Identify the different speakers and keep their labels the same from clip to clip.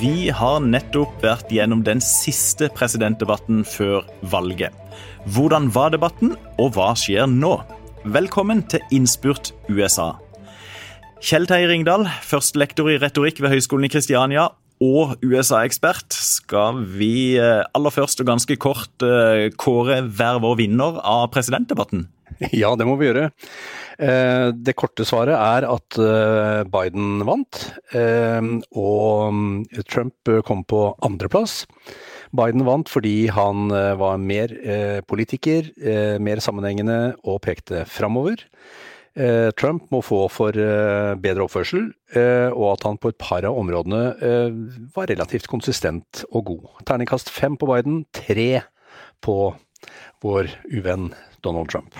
Speaker 1: Vi har nettopp vært gjennom den siste presidentdebatten før valget. Hvordan var debatten, og hva skjer nå? Velkommen til Innspurt USA. Kjell Terje Ringdal, førstelektor i retorikk ved Høgskolen i Kristiania og USA-ekspert. Skal vi eh, aller først og ganske kort eh, kåre hver vår vinner av presidentdebatten?
Speaker 2: Ja, det må vi gjøre. Eh, det korte svaret er at eh, Biden vant, eh, og Trump kom på andreplass. Biden vant fordi han var mer politiker, mer sammenhengende og pekte framover. Trump må få for bedre oppførsel, og at han på et par av områdene var relativt konsistent og god. Terningkast fem på Biden, tre på vår uvenn Donald Trump.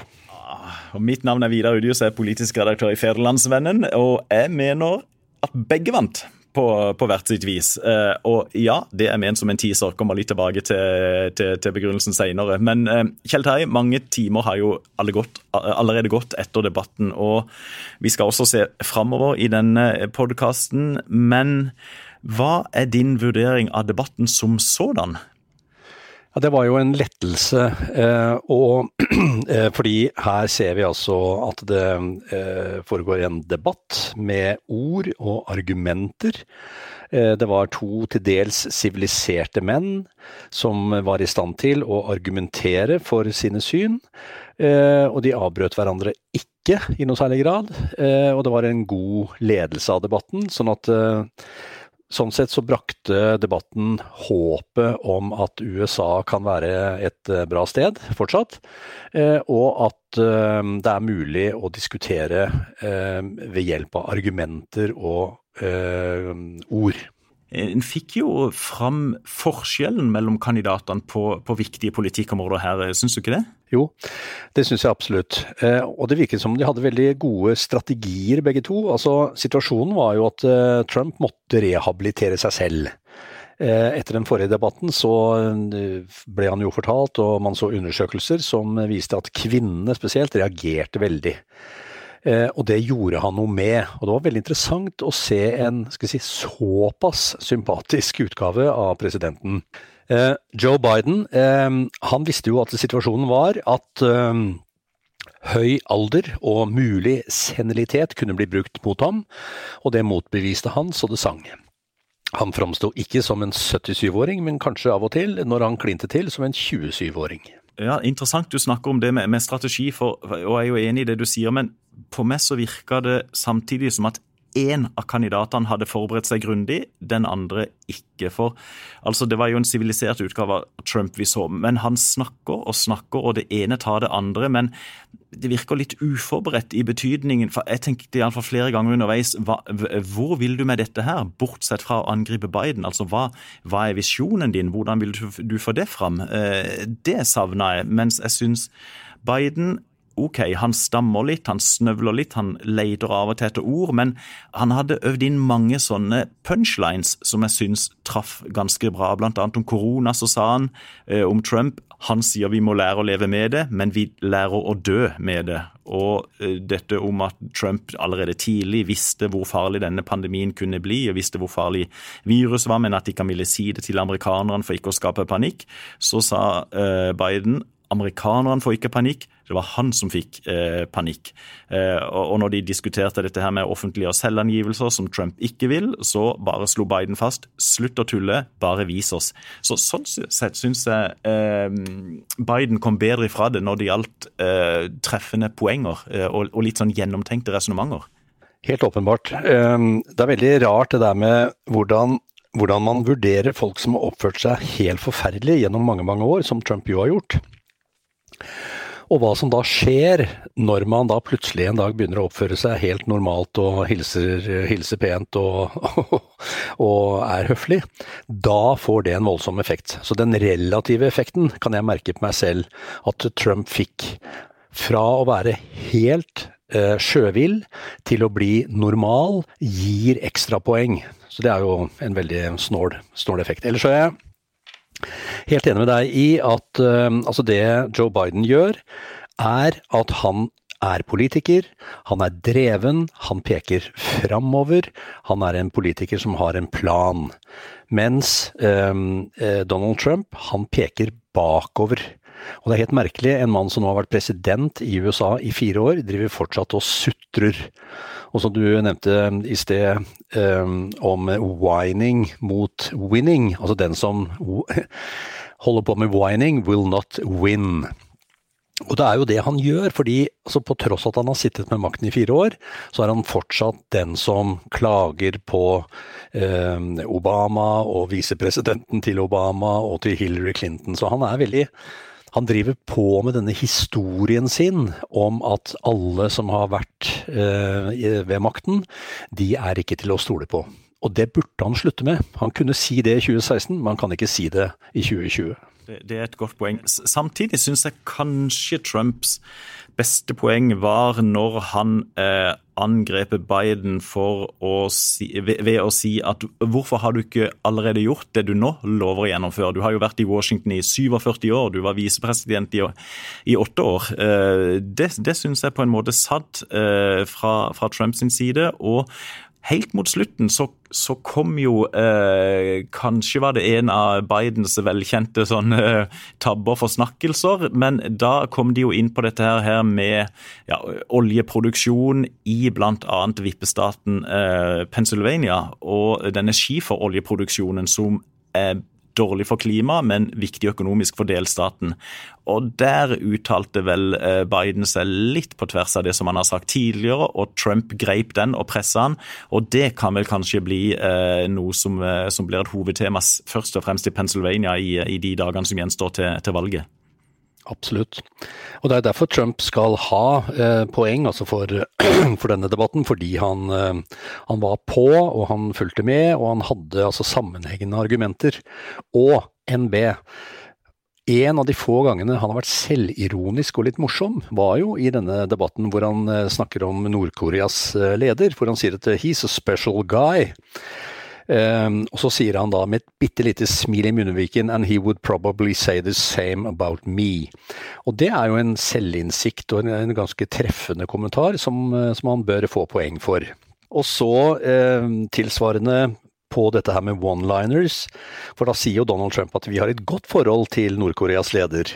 Speaker 1: Og mitt navn er Vidar Udius, jeg er politisk redaktør i Federlandsvennen, og jeg mener at begge vant. På, på, hvert sitt vis. Eh, og ja, det er ment som en teaser. Kommer litt tilbake til, til, til begrunnelsen senere. Men eh, Kjell Terje, mange timer har jo alle gått, allerede gått etter debatten. Og vi skal også se framover i denne podkasten. Men hva er din vurdering av debatten som sådan?
Speaker 2: Ja, Det var jo en lettelse. Eh, og eh, fordi her ser vi altså at det eh, foregår en debatt med ord og argumenter. Det var to til dels siviliserte menn som var i stand til å argumentere for sine syn. Og de avbrøt hverandre ikke i noe særlig grad. Og det var en god ledelse av debatten. sånn at Sånn sett så brakte debatten håpet om at USA kan være et eh, bra sted fortsatt, eh, og at eh, det er mulig å diskutere ved hjelp av argumenter og ord.
Speaker 1: En fikk jo fram forskjellen mellom kandidatene på, på viktige politikkområder her, syns du ikke det?
Speaker 2: Jo, det syns jeg absolutt. Eh, og det virket som de hadde veldig gode strategier begge to. Altså, Situasjonen var jo at eh, Trump måtte rehabilitere seg selv. Eh, etter den forrige debatten så ble han jo fortalt, og man så undersøkelser som viste at kvinnene spesielt reagerte veldig. Eh, og det gjorde han noe med. Og det var veldig interessant å se en si, såpass sympatisk utgave av presidenten. Eh, Joe Biden eh, han visste jo at situasjonen var at høy alder og mulig senilitet kunne bli brukt mot ham, og det motbeviste han så det sang. Han framsto ikke som en 77-åring, men kanskje av og til, når han klinte til, som en 27-åring.
Speaker 1: Ja, Interessant du snakker om det med, med strategi, for, og jeg er jo enig i det du sier. Men på meg så virka det samtidig som at én av kandidatene hadde forberedt seg grundig, den andre ikke. For altså, det var jo en sivilisert utgave av Trump vi så, men han snakker og snakker, og det ene tar det andre. Men det virker litt uforberedt i betydningen. for Jeg tenkte iallfall flere ganger underveis hva, hvor vil du med dette her, bortsett fra å angripe Biden? Altså, hva, hva er visjonen din? Hvordan vil du, du få det fram? Eh, det savna jeg. Mens jeg syns Biden OK, han stammer litt, han snøvler litt, han leter av og til etter ord, men han hadde øvd inn mange sånne punchlines som jeg syns traff ganske bra. Blant annet om korona så sa han eh, om Trump han sier vi må lære å leve med det, men vi lærer å dø med det. Og eh, dette om at Trump allerede tidlig visste hvor farlig denne pandemien kunne bli, og visste hvor farlig virus var, men at de ikke ville si det til amerikanerne for ikke å skape panikk, så sa eh, Biden amerikanerne får ikke panikk, det var han som fikk eh, panikk. Eh, og, når de diskuterte dette her med offentlige selvangivelser, som Trump ikke vil, så bare slo Biden fast slutt å tulle, bare vis oss. Så Sånn sett syns jeg eh, Biden kom bedre ifra det når det gjaldt eh, treffende poenger eh, og, og, litt sånn gjennomtenkte resonnementer.
Speaker 2: Helt åpenbart. Ehm, det er veldig rart det der med hvordan hvordan man vurderer folk som har oppført seg helt forferdelig gjennom mange mange år, som Trump jo har gjort. Og hva som da skjer når man da plutselig en dag begynner å oppføre seg helt normalt og hilser, hilser pent og, og, er høflig, da får det en voldsom effekt. Så den relative effekten kan jeg merke på meg selv at Trump fikk. Fra å være helt eh, sjøvill til å bli normal gir ekstrapoeng. Så det er jo en veldig snål, snål effekt. Ellers er jeg helt enig med deg i at uh, altså det Joe Biden gjør, er at han er politiker, han er dreven, han peker framover, han er en politiker som har en plan. Mens eh, eh, Donald Trump, han peker bakover. Og det er helt merkelig, en mann som nå har vært president i USA i fire år, driver fortsatt og sutrer. Og som du nevnte i sted um, om whining mot winning, altså den som holder på med whining, will not win. Og det er jo det han gjør, fordi altså på tross at han har sittet med makten i fire år, så er han fortsatt den som klager på eh, Obama og visepresidenten til Obama og til Hillary Clinton. Så han er veldig han driver på med denne historien sin om at alle som har vært eh, ved makten, de er ikke til å stole på. Og det burde han slutte med. Han kunne si det i 2016, men han kan ikke si det i 2020.
Speaker 1: Det, er et godt poeng. Samtidig syns jeg kanskje Trumps beste poeng var når han eh, angrep Biden si, ved, ved, å si at hvorfor har du ikke allerede gjort det du nå lover å gjennomføre? Du har jo vært i Washington i 47 år, du var visepresident i, i åtte år. Eh, det det syns jeg på en måte satt eh, fra, fra Trumps side. og Helt mot slutten så, så kom jo eh, Kanskje var det en av Bidens velkjente sånne eh, tabber forsnakkelser, men da kom de jo inn på dette her med ja, oljeproduksjon i bl.a. vippestaten eh, Pennsylvania, og denne skiferoljeproduksjonen som er dårlig for klimaet, men viktig økonomisk for delstaten. Og Der uttalte vel eh, Biden seg litt på tvers av det som han har sagt tidligere, og Trump greip den og pressa han. Og Det kan vel kanskje bli eh, noe som, eh, som, blir et hovedtema først og fremst i Pennsylvania i, i de dagene som gjenstår til, til valget.
Speaker 2: Absolutt. Og Det er derfor Trump skal ha eh, poeng altså for, for, denne debatten, fordi han, eh, han, var på og han fulgte med, og han hadde altså sammenhengende argumenter. Og NB. En av de få gangene han har vært selvironisk og litt morsom, var jo i denne debatten hvor han eh, snakker om Nord-Koreas eh, leder, hvor han sier at eh, he's a special guy. Um, og så sier han da med et bitte lite smil i munnviken And he would probably say the same about me. Og det er jo en selvinnsikt og en, en ganske treffende kommentar som, eh, som, han bør få poeng for. Og så eh, tilsvarende på dette her med one-liners, for da sier jo Donald Trump at vi har et godt forhold til Nord-Koreas leder.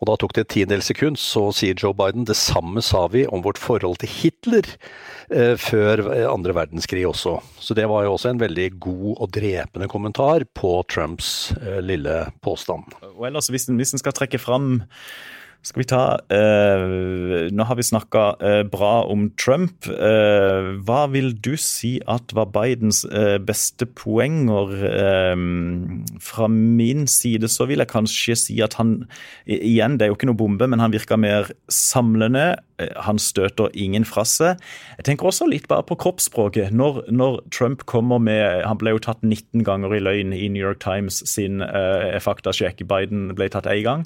Speaker 2: Og da tok det et tiendedels sekund, så sier Joe Biden det samme sa vi om vårt forhold til Hitler eh, før eh, andre verdenskrig også. Så det var jo også en veldig god og drepende kommentar på Trumps eh, lille påstand.
Speaker 1: Og ellers, hvis en, hvis en skal trekke fram skal vi ta eh, Nå har vi snakka eh, bra om Trump. Eh, hva vil du si at var Bidens eh, beste poenger? Eh, fra min side så vil jeg kanskje si at han Igjen, det er jo ikke noe bombe, men han virka mer samlende. Eh, han støter ingen fra seg. Jeg tenker også litt bare på kroppsspråket. Når, når, Trump kommer med Han ble jo tatt 19 ganger i løgn i New York Times sin uh, faktasjekk. Biden ble tatt én gang.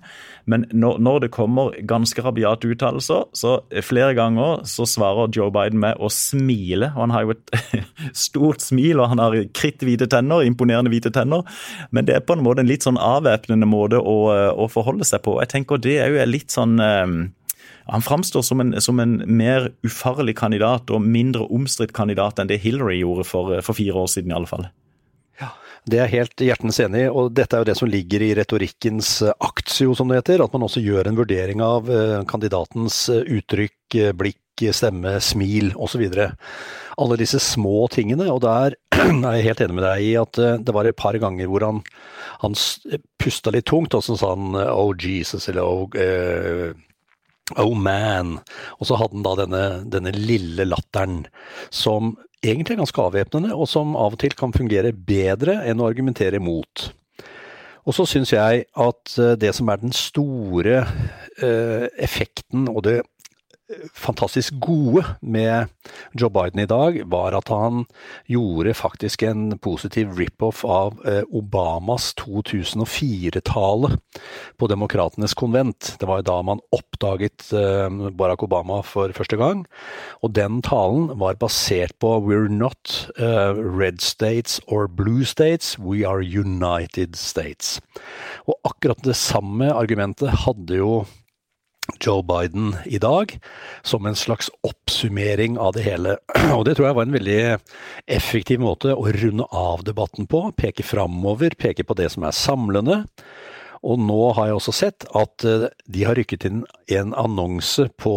Speaker 1: Men når, når, det kommer ganske rabiate uttalelser, så flere ganger så svarer Joe Biden med å smile. Og han har jo et stort smil, og han har kritthvite tenner, imponerende hvite tenner. Men det er på en måte en litt sånn avvæpnende måte å, å forholde seg på. Jeg tenker det er jo litt sånn uh, han framstår som en, som en, mer ufarlig kandidat og mindre omstridt kandidat enn det Hillary gjorde for, for fire år siden, i alle fall.
Speaker 2: Ja, Det er helt hjertens enig i, og dette er jo det som ligger i retorikkens aktio, som det heter. At man også gjør en vurdering av eh, kandidatens eh, uttrykk, eh, blikk, stemme, smil osv. Alle disse små tingene. Og der er jeg helt enig med deg i at det var et par ganger hvor han, han pusta litt tungt, og så sa han oh Jesus eller oh, Oh man. Og så hadde han da denne, denne lille latteren som egentlig er ganske avvæpnende, og som av og til kan fungere bedre enn å argumentere mot. Og så syns jeg at eh, det som er den store eh, effekten og det fantastisk gode med Joe Biden i dag, var at han gjorde faktisk en positiv rip-off av eh, Obamas 2004-tale på Demokratenes konvent. Det var jo da man oppdaget eh, Barack Obama for første gang. Og den talen var basert på We're not uh, red states or blue states, we are United States. Og akkurat det samme argumentet hadde jo Joe Biden i dag, som en slags oppsummering av det hele. Og det tror jeg var en veldig effektiv måte å runde av debatten på. Peke framover, peke på det som er samlende. Og nå har jeg også sett at eh, de har rykket inn en annonse på,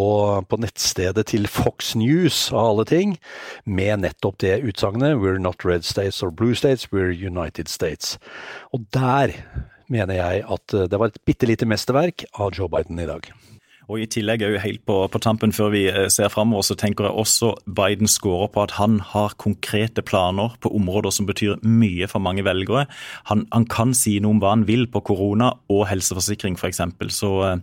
Speaker 2: på nettstedet til Fox News, av alle ting, med nettopp det utsagnet 'We're not red states or blue states, we're United States'. Og der mener jeg at eh, det var et bitte lite mesterverk av Joe Biden i dag.
Speaker 1: Og I tillegg er jo helt på, på tampen før vi eh, ser framover, så tenker jeg også Biden scorer på at han har konkrete planer på områder som betyr mye for mange velgere. Han, han kan si noe om hva han vil på korona og helseforsikring f.eks. Eh,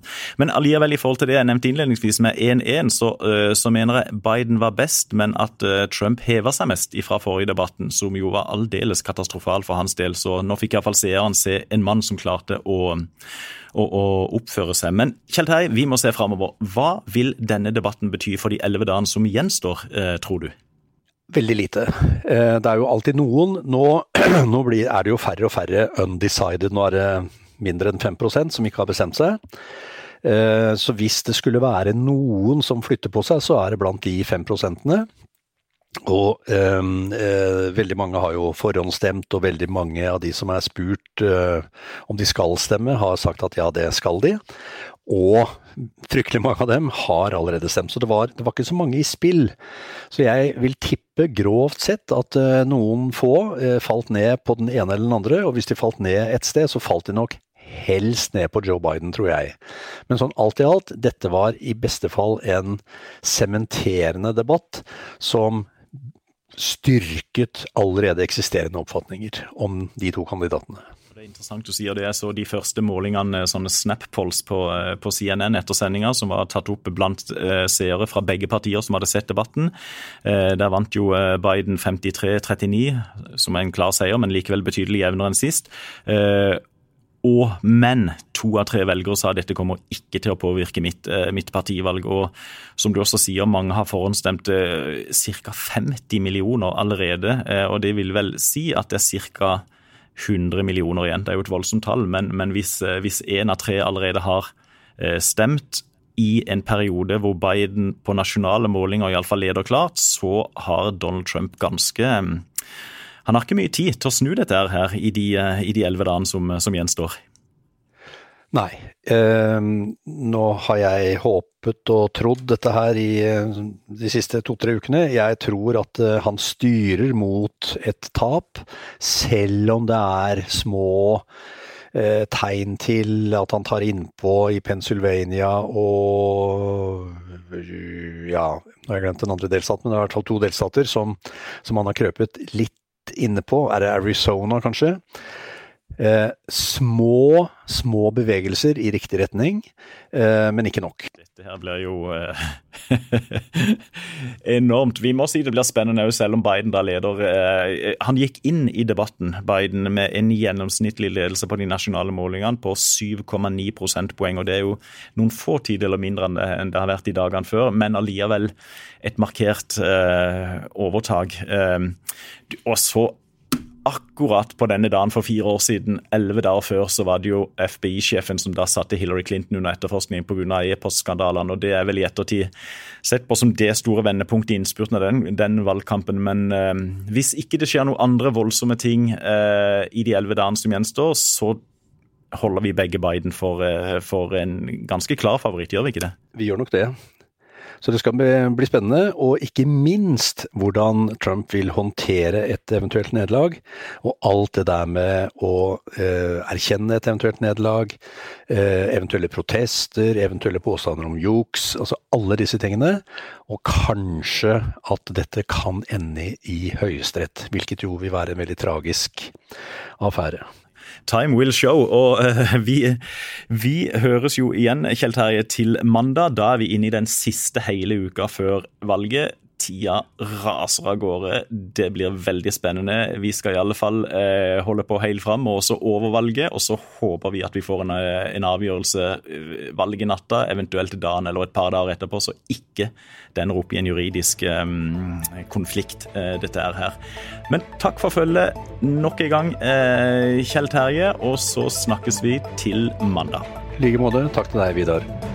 Speaker 1: men allikevel, i forhold til det jeg nevnte innledningsvis med 1-1, så, eh, så, mener jeg Biden var best, men at Trump heva seg mest fra forrige debatten, som jo var aldeles katastrofal for hans del. Så nå fikk iallfall seeren se en mann som klarte å å, å oppføre seg. Men Kjell Terje, vi må se framover. Hva vil denne debatten bety for de elleve dagene som gjenstår, eh, tror du?
Speaker 2: Veldig lite. Eh, det er jo alltid noen. Nå, nå blir, er det jo færre og færre undecided. Nå er det mindre enn 5% som ikke har bestemt seg. Eh, så hvis det skulle være noen som flytter på seg, så er det blant de 5 prosentene. Og eh, veldig mange har jo forhåndsstemt, og veldig mange av de som er spurt eh, om de skal stemme, har sagt at ja, det skal de. Og fryktelig mange av dem har allerede stemt, så det var, det var ikke så mange i spill. Så jeg vil tippe grovt sett at eh, noen få eh, falt ned på den ene eller den andre, og hvis de falt ned et sted, så falt de nok helst ned på Joe Biden, tror jeg. Men sånn alt i alt, dette var i beste fall en sementerende debatt som styrket allerede eksisterende oppfatninger om de to kandidatene.
Speaker 1: Er interessant du sier det. Jeg så de første målingene, sånne snap-polls på, eh, på, CNN etter sendinga, som var tatt opp blant eh, seere fra begge partier som hadde sett debatten. Eh, der vant jo eh, Biden 53-39, som er en klar seier, men likevel betydelig jevnere enn sist. Eh, og men to av tre velgere sa dette kommer ikke til å påvirke mitt, eh, mitt partivalg. Og som du også sier, mange har forhåndsstemt eh, ca. 50 millioner allerede. Eh, og det vil vel si at det er ca. 100 millioner igjen. Det er jo et voldsomt tall, men, men hvis én av tre allerede har stemt i en periode hvor Biden på nasjonale målinger iallfall leder klart, så har Donald Trump ganske han har ikke mye tid til å snu dette her i de elleve dagene som, som, gjenstår.
Speaker 2: Nei. Eh, nå har jeg håpet og trodd dette her i eh, de siste to-tre ukene. Jeg tror at eh, han styrer mot et tap, selv om det er små eh, tegn til at han tar innpå i Pennsylvania og ja, nå har jeg glemt den andre delstaten, men det er i hvert fall to delstater som, som han har krøpet litt inne på, er det Arizona kanskje? Eh, små, små bevegelser i riktig retning, eh, men ikke nok.
Speaker 1: Dette her blir jo eh, enormt. Vi må si det blir spennende òg, selv om Biden da leder. Eh, han gikk inn i debatten, Biden, med en gjennomsnittlig ledelse på de nasjonale målingene på 7,9 prosentpoeng. og Det er jo noen få tideler mindre enn det har vært i dagene før, men allikevel et markert eh, overtak. Eh, og så akkurat på denne dagen for fire år siden, elleve dager før, så var det jo FBI-sjefen som da satte Hillary Clinton under etterforskning pga. e-postskandalene. og Det er vel i ettertid sett på som det store vendepunktet i innspurten av den, den valgkampen. Men eh, hvis ikke det skjer noen andre voldsomme ting eh, i de elleve dagene som gjenstår, så holder vi begge Biden for, eh, for en ganske klar favoritt, gjør vi ikke det?
Speaker 2: Vi gjør nok det. Så det skal bli spennende, og ikke minst hvordan Trump vil håndtere et eventuelt nederlag. Og alt det der med å eh, erkjenne et eventuelt nederlag, eh, eventuelle protester, eventuelle påstander om juks. Altså alle disse tingene. Og kanskje at dette kan ende i Høyesterett, hvilket jo vil være en veldig tragisk affære.
Speaker 1: Time will show. Og uh, vi, vi, høres jo igjen, Kjell Terje, til mandag. Da er vi inne i den siste hele uka før valget. Tida raser av gårde. Det blir veldig spennende. Vi skal i alle fall eh, holde på helt fram og også overvalget. Og så håper vi at vi får en, eh, en avgjørelse valg valget natta, eventuelt dagen eller et par dager etterpå, så ikke den opp i en juridisk eh, konflikt, eh, dette er her. Men takk for følget nok en gang, eh, Kjell Terje. Og så snakkes vi til mandag.
Speaker 2: I like måte. Takk til deg, Vidar.